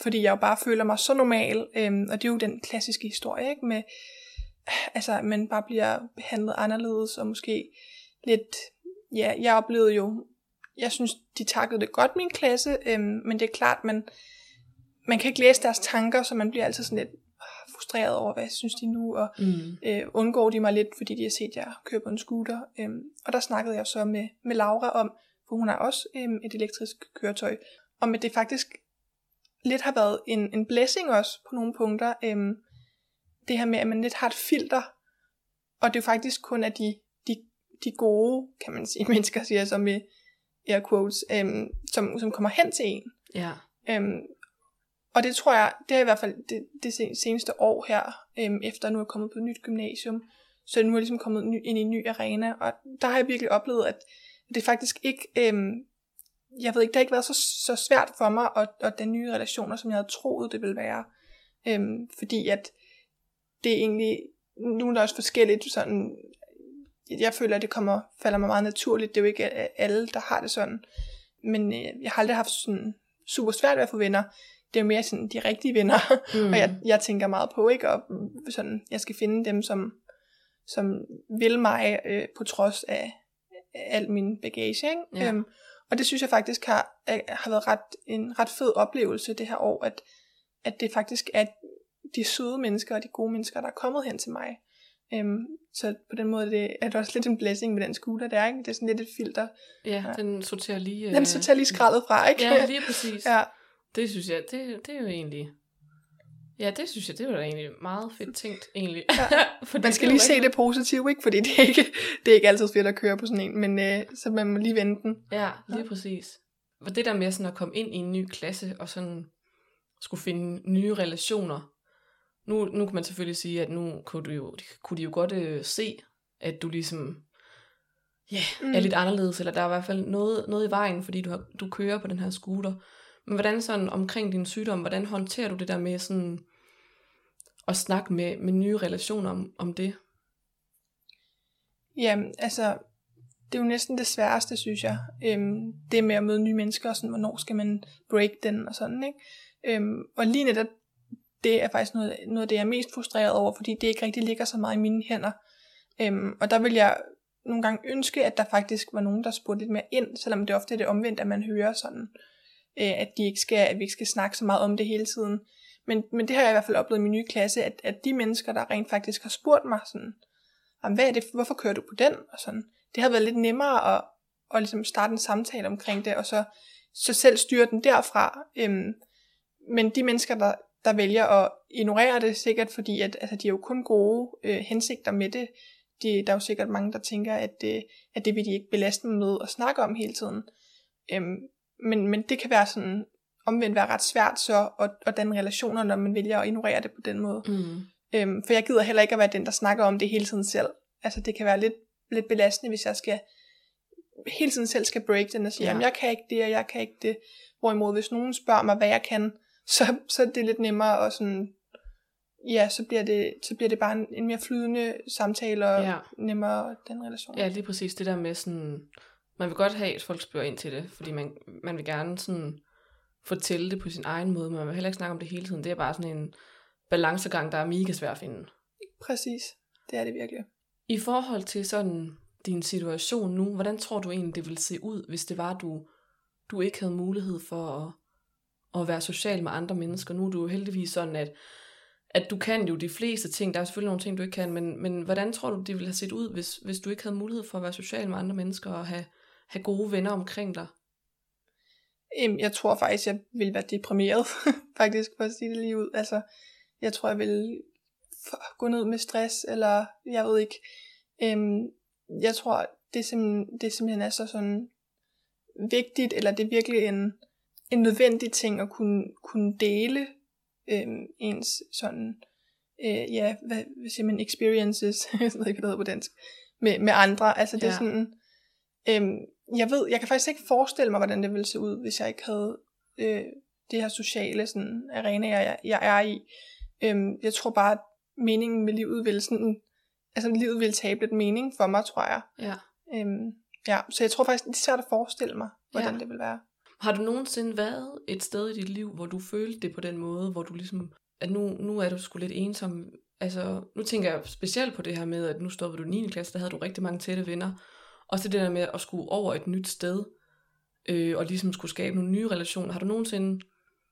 fordi jeg jo bare føler mig så normal, øhm, og det er jo den klassiske historie, ikke? Med, altså, at man bare bliver behandlet anderledes, og måske lidt, ja, jeg oplevede jo, jeg synes, de takkede det godt, min klasse, øhm, men det er klart, man, man kan ikke læse deres tanker, så man bliver altid sådan lidt frustreret over, hvad synes de nu, og Mm. øh, undgår de mig lidt, fordi de har set, at jeg kører på en scooter. Øhm, og der snakkede jeg så med, med Laura om, for hun har også øhm, et elektrisk køretøj, om at det faktisk lidt har været en, en blessing også på nogle punkter. Øhm, det her med, at man lidt har et filter, og det er jo faktisk kun af de, de, de gode, kan man sige, <laughs> mennesker, siger jeg så med air quotes, øhm, som, som kommer hen til en. Ja. Øhm, og det tror jeg, det er i hvert fald det, det seneste år her, øhm, efter nu er kommet på et nyt gymnasium, så nu er jeg ligesom kommet ny, ind i en ny arena, og der har jeg virkelig oplevet, at det faktisk ikke, øhm, jeg ved ikke, det har ikke været så, så svært for mig, at, at den nye relationer, som jeg havde troet, det ville være. Øhm, fordi at det er egentlig, nu er der også forskelligt sådan, jeg føler, at det kommer, falder mig meget naturligt, det er jo ikke alle, der har det sådan, men øh, jeg har aldrig haft sådan super svært ved at få venner, det er jo mere sådan de rigtige venner, Mm. <laughs> og jeg, jeg tænker meget på, ikke? Og mm, sådan, jeg skal finde dem, som, som vil mig øh, på trods af al min bagage, ikke? Ja. Øhm, og det synes jeg faktisk har, har været ret, en ret fed oplevelse det her år, at, at det faktisk er de søde mennesker og de gode mennesker, der er kommet hen til mig. Øhm, så på den måde det, er det også lidt en blessing med den scooter der, ikke? Det er sådan lidt et filter. Ja, den sorterer lige... Den så tager lige skraldet fra, ikke? Ja, lige præcis. <laughs> ja. Det synes jeg, det, det er jo egentlig... Ja, det synes jeg, det var da egentlig meget fedt tænkt, egentlig. Ja. <laughs> Man skal lige se det positive, ikke? Fordi <laughs> det er ikke, det er ikke altid fedt at køre på sådan en, men øh, så man må lige vente den. Ja, lige præcis. Og det der med sådan at komme ind i en ny klasse, og sådan skulle finde nye relationer. Nu, nu kan man selvfølgelig sige, at nu kunne, du jo, kunne de jo godt øh, se, at du ligesom ja, Mm. mm. er lidt anderledes, eller der er i hvert fald noget, noget i vejen, fordi du, har, du kører på den her scooter. Men hvordan sådan omkring din sygdom, hvordan håndterer du det der med sådan at snakke med, med nye relationer om, om det? Jamen, altså, det er jo næsten det sværeste, synes jeg. Øhm, det med at møde nye mennesker, og sådan, hvornår skal man break den, og sådan, ikke? Øhm, og lige netop, det er faktisk noget, noget af det, jeg er mest frustreret over, fordi det ikke rigtig ligger så meget i mine hænder. Øhm, og der vil jeg nogle gange ønske, at der faktisk var nogen, der spurgte lidt mere ind, selvom det ofte er det omvendt, at man hører sådan, øh, Øh, at, de ikke skal, at vi ikke skal snakke så meget om det hele tiden. Men, men det har jeg i hvert fald oplevet i min nye klasse, at, at de mennesker, der rent faktisk har spurgt mig sådan, hvad er det, hvorfor kører du på den? Og sådan, det har været lidt nemmere at, at ligesom starte en samtale omkring det, og så, så selv styre den derfra. Øhm, men de mennesker, der, der vælger at ignorere det, sikkert fordi, at altså, de har jo kun gode øh, hensigter med det. De, der er jo sikkert mange, der tænker, at, øh, at det vil de ikke belaste mig med at snakke om hele tiden. Øhm, men, men det kan være sådan, omvendt være ret svært så at, at danne relationer, når man vælger at ignorere det på den måde. Mm. Øhm, for jeg gider heller ikke at være den, der snakker om det hele tiden selv. Altså det kan være lidt, lidt belastende, hvis jeg skal hele tiden selv skal break den og sige, Ja. ja. jeg kan ikke det, og jeg kan ikke det. Hvorimod hvis nogen spørger mig, hvad jeg kan, <laughs> så, så er det lidt nemmere og sådan, ja, så bliver det, så bliver det bare en, en mere flydende samtale og ja. nemmere den relation. Ja, lige præcis det der med sådan, man vil godt have, at folk spørger ind til det, fordi man, man vil gerne sådan fortælle det på sin egen måde, men man vil heller ikke snakke om det hele tiden. Det er bare sådan en balancegang, der er mega svær at finde. Præcis, det er det virkelig. I forhold til sådan din situation nu, hvordan tror du egentlig, det ville se ud, hvis det var, du, du ikke havde mulighed for at, at være social med andre mennesker? Nu er du jo heldigvis sådan, at, at du kan jo de fleste ting. Der er selvfølgelig nogle ting, du ikke kan, men, men hvordan tror du, det ville have set ud, hvis, hvis du ikke havde mulighed for at være social med andre mennesker og have, have gode venner omkring dig? Øhm, Jeg tror faktisk, jeg ville være deprimeret, <laughs> faktisk, for at sige det lige ud. Altså, jeg tror, jeg ville gå ned med stress, eller jeg ved ikke. Øhm, jeg tror, det, simpelthen, det simpelthen er så sådan vigtigt, eller det er virkelig en, en nødvendig ting at kunne, kunne dele øhm, ens sådan, øh, ja, hvad, hvad siger man, experiences, <laughs> jeg ved ikke, hvad det hedder på dansk, med, med andre. Altså det er Ja. sådan, øhm, jeg ved, jeg kan faktisk ikke forestille mig, hvordan det ville se ud, hvis jeg ikke havde øh, det her sociale sådan, arena, jeg, jeg er i. Øhm, jeg tror bare, at meningen med livet vil sådan, altså livet vil tabe lidt mening for mig, tror jeg. Ja. Øhm, ja, så jeg tror faktisk, det er svært at forestille mig, hvordan Ja. det vil være. Har du nogensinde været et sted i dit liv, hvor du følte det på den måde, hvor du ligesom, at nu, nu er du sgu lidt ensom? Altså, nu tænker jeg specielt på det her med, at nu stoppede du i 9. klasse, der havde du rigtig mange tætte venner. Og så det der med at skulle over et nyt sted, øh, og ligesom skulle skabe nogle nye relationer. Har du nogensinde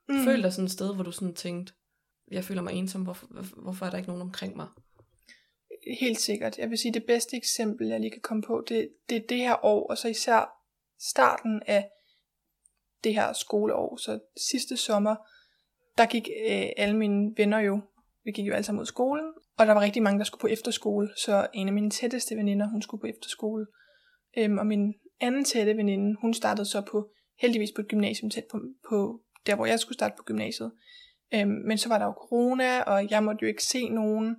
mm. følt dig sådan et sted, hvor du sådan tænkte, jeg føler mig ensom, hvorfor, hvorfor- er der ikke nogen omkring mig? Helt sikkert. Jeg vil sige, det bedste eksempel, jeg lige kan komme på, det, det er det her år, og så især starten af det her skoleår. Så sidste sommer, der gik øh, alle mine venner jo, vi gik jo alle sammen ud af skolen, og der var rigtig mange, der skulle på efterskole, så en af mine tætteste veninder, hun skulle på efterskole. Øhm, og min anden tætte veninde, hun startede så på, heldigvis på et gymnasium tæt på, på der, hvor jeg skulle starte på gymnasiet. Øhm, men så var der jo corona, og jeg måtte jo ikke se nogen,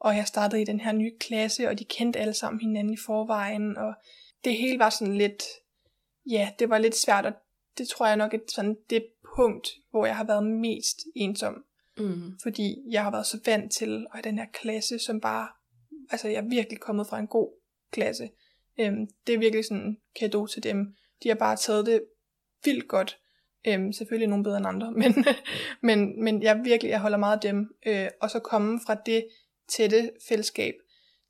og jeg startede i den her nye klasse, og de kendte alle sammen hinanden i forvejen, og det hele var sådan lidt, ja, det var lidt svært, og det tror jeg nok er sådan det punkt, hvor jeg har været mest ensom, Mm. fordi jeg har været så vant til at have den her klasse, som bare, altså jeg er virkelig kommet fra en god klasse. Øhm, det er virkelig sådan en kado til dem. De har bare taget det vildt godt. Øhm, selvfølgelig nogle bedre end andre, <laughs> men, men, men jeg virkelig, jeg holder meget af dem. Øh, og så komme fra det tætte fællesskab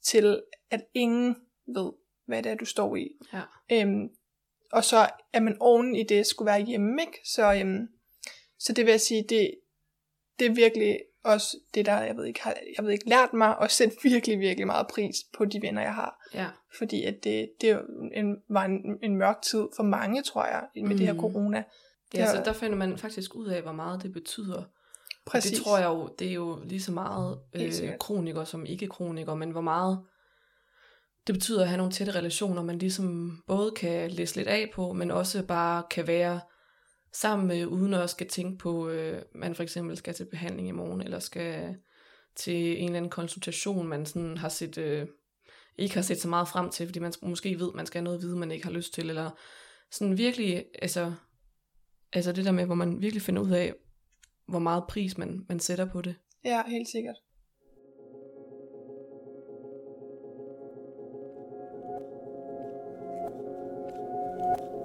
til, at ingen ved, hvad det er, du står i. Ja. Øhm, og så er man oven i det skulle være hjemme, ikke? Så, øhm, så det vil jeg sige, det, det er virkelig også det, der, jeg ved ikke, har, jeg ved ikke, lært mig at sætte virkelig, virkelig meget pris på de venner, jeg har. Ja. Fordi at det, det en, var en, en mørk tid for mange, tror jeg, med mm. det her Mm. corona. Ja, Det så er- der finder man faktisk ud af, hvor meget det betyder. Præcis. Og det tror jeg jo, det er jo lige så meget øh, kroniker som ikke-kroniker, men hvor meget det betyder at have nogle tætte relationer, man ligesom både kan læse lidt af på, men også bare kan være sammen med, uden at skal tænke på, øh, man for eksempel skal til behandling i morgen, eller skal til en eller anden konsultation, man sådan har set, øh, ikke har set så meget frem til, fordi man måske ved, man skal have noget at vide, man ikke har lyst til, eller sådan virkelig, altså, altså det der med, hvor man virkelig finder ud af, hvor meget pris man, man sætter på det. Ja, helt sikkert.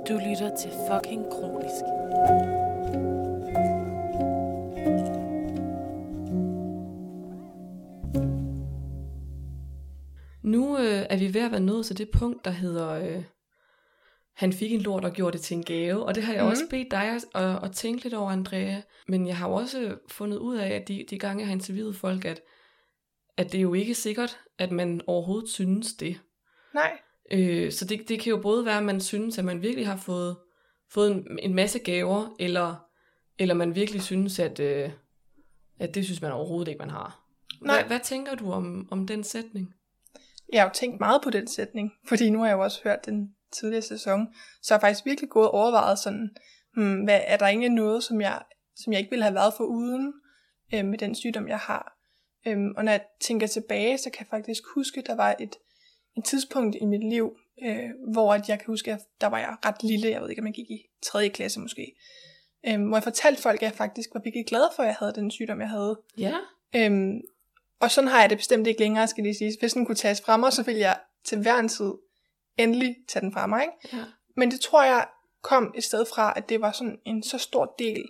Du lytter til fucking kronisk. Nu øh, er vi ved at være nået til det punkt, der hedder, øh, han fik en lort og gjorde det til en gave. Og det har jeg mm. Mhm. også bedt dig at, at, at tænke lidt over, Andrea. Men jeg har jo også fundet ud af, at de, de gange, jeg har interviewet folk, at, at det er jo ikke sikkert, at man overhovedet synes det. Nej, Øh, så det, det kan jo både være, at man synes, at man virkelig har fået, fået en, en masse gaver, eller, eller man virkelig synes, at, øh, at det synes man overhovedet ikke, man har. Nej. Hvad, hvad tænker du om, om den sætning? jeg har jo tænkt meget på den sætning, <laughs> fordi nu har jeg jo også hørt den tidligere sæson, så jeg har faktisk virkelig gået og overvejet sådan, hmm, hvad, er der egentlig noget, som jeg, som jeg ikke ville have været for uden øh, med den sygdom, jeg har. Øhm, og når jeg tænker tilbage, så kan jeg faktisk huske, at der var et, et tidspunkt i mit liv, øh, hvor at jeg kan huske, at der var jeg ret lille, jeg ved ikke, om jeg gik i 3. klasse måske, øhm, hvor jeg fortalte folk, at jeg faktisk var virkelig glad for, at jeg havde den sygdom, jeg havde. Ja. Øhm, og sådan har jeg det bestemt ikke længere, skal lige sige. Hvis den kunne tages fra mig, så ville jeg til hver en tid endelig tage den fra mig. Ikke? Ja. Men det tror jeg kom et sted fra, at det var sådan en så stor del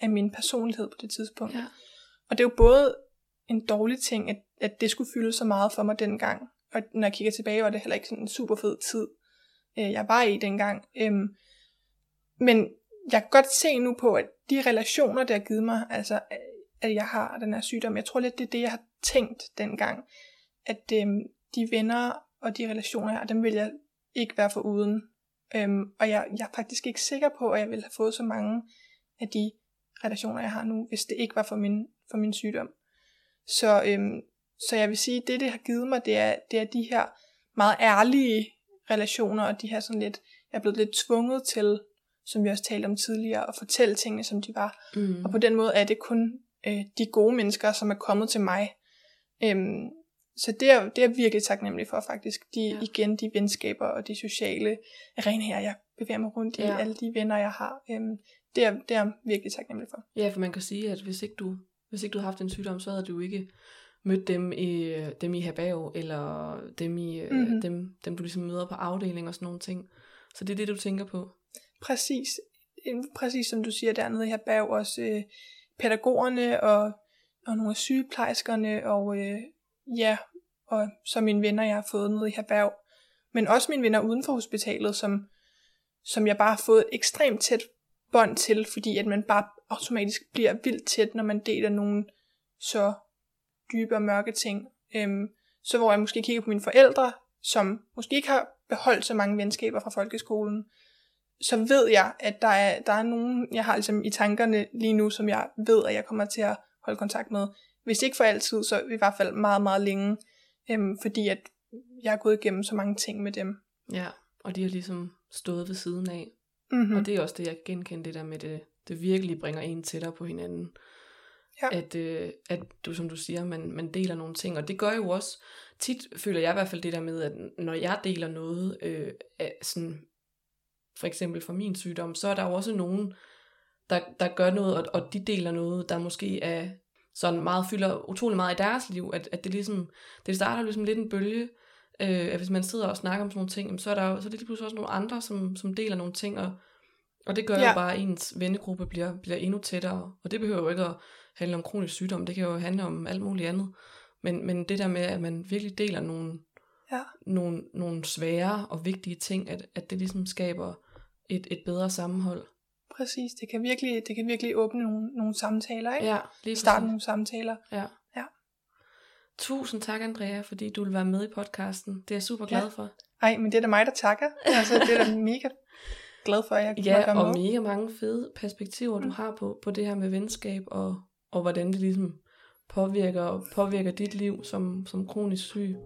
af min personlighed på det tidspunkt. Ja. Og det er jo både en dårlig ting, at, at det skulle fylde så meget for mig dengang. Og når jeg kigger tilbage, var det heller ikke sådan en super fed tid, øh, jeg var i dengang. Øhm, men jeg kan godt se nu på, at de relationer, der har givet mig, altså øh, at jeg har den her sygdom, jeg tror lidt, det er det, jeg har tænkt dengang. At øhm, de venner og de relationer, jeg har, dem vil jeg ikke være for uden. Øhm, og jeg, jeg er faktisk ikke sikker på, at jeg ville have fået så mange af de relationer, jeg har nu, hvis det ikke var for min, for min sygdom. Så, øhm, så jeg vil sige, at det, det har givet mig, det er, det er de her meget ærlige relationer, og de her sådan lidt, jeg er blevet lidt tvunget til, som vi også talte om tidligere, at fortælle tingene, som de var. Mm. Og på den måde er det kun øh, de gode mennesker, som er kommet til mig. Øhm, så det er, det er jeg virkelig taknemmelig for faktisk. De, ja. Igen de venskaber og de sociale arenaer, jeg bevæger mig rundt i, Ja. alle de venner, jeg har. Øhm, det, er, det er jeg virkelig taknemmelig for. Ja, for man kan sige, at hvis ikke du, hvis ikke du havde haft en sygdom, så havde du ikke mødt dem i, dem i herberg, eller dem, i, mm-hmm. Mhm. dem, dem du ligesom møder på afdeling og sådan nogle ting. Så det er det, du tænker på. Præcis, præcis som du siger dernede i Herberg, også øh, pædagogerne og, og nogle af sygeplejerskerne, og øh, ja, og så mine venner, jeg har fået nede i Herberg. Men også mine venner uden for hospitalet, som, som jeg bare har fået et ekstremt tæt bånd til, fordi at man bare automatisk bliver vildt tæt, når man deler nogle så dybe og mørke ting. Øhm, så hvor jeg måske kigger på mine forældre, som måske ikke har beholdt så mange venskaber fra folkeskolen, så ved jeg, at der er, der er nogen, jeg har ligesom i tankerne lige nu, som jeg ved, at jeg kommer til at holde kontakt med. Hvis ikke for altid, så i hvert fald meget, meget længe. Øhm, fordi at jeg har gået igennem så mange ting med dem. Ja, og de har ligesom stået ved siden af. Mm-hmm. Og det er også det, jeg kan genkende, det der med, det, det virkelig bringer en tættere på hinanden. Ja. At, øh, at du, som du siger, man, man deler nogle ting. Og det gør jo også, tit føler jeg i hvert fald det der med, at når jeg deler noget, øh, af sådan, for eksempel for min sygdom, så er der jo også nogen, der, der gør noget, og, og de deler noget, der måske er sådan meget, fylder utrolig meget i deres liv, at, at det ligesom, det starter ligesom lidt en bølge, øh, at hvis man sidder og snakker om sådan nogle ting, så er der jo, så er det lige pludselig også nogle andre, som, som deler nogle ting, og, og det gør ja. Jo bare, at ens vennegruppe bliver, bliver endnu tættere, og det behøver jo ikke at handle om kronisk sygdom, det kan jo handle om alt muligt andet, men, men det der med, at man virkelig deler nogle, Ja. nogle, nogle svære og vigtige ting, at, at det ligesom skaber et, et bedre sammenhold. Præcis, det kan virkelig, det kan virkelig åbne nogle, nogle samtaler, ikke? Ja, lige Starte præcis. nogle samtaler. Ja. Ja. Tusind tak, Andrea, fordi du vil være med i podcasten. Det er jeg super glad Ja. for. Ej, men det er da mig, der takker. Altså, det er da mega glad for, at jeg Ja, måtte være og med. mega mange fede perspektiver, du Mm. har på, på det her med venskab, og, og hvordan det ligesom påvirker, påvirker dit liv som, som kronisk syg.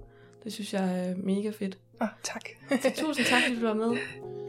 Det synes jeg er mega fedt. Åh, tak. Så tusind tak, fordi du var med. <laughs>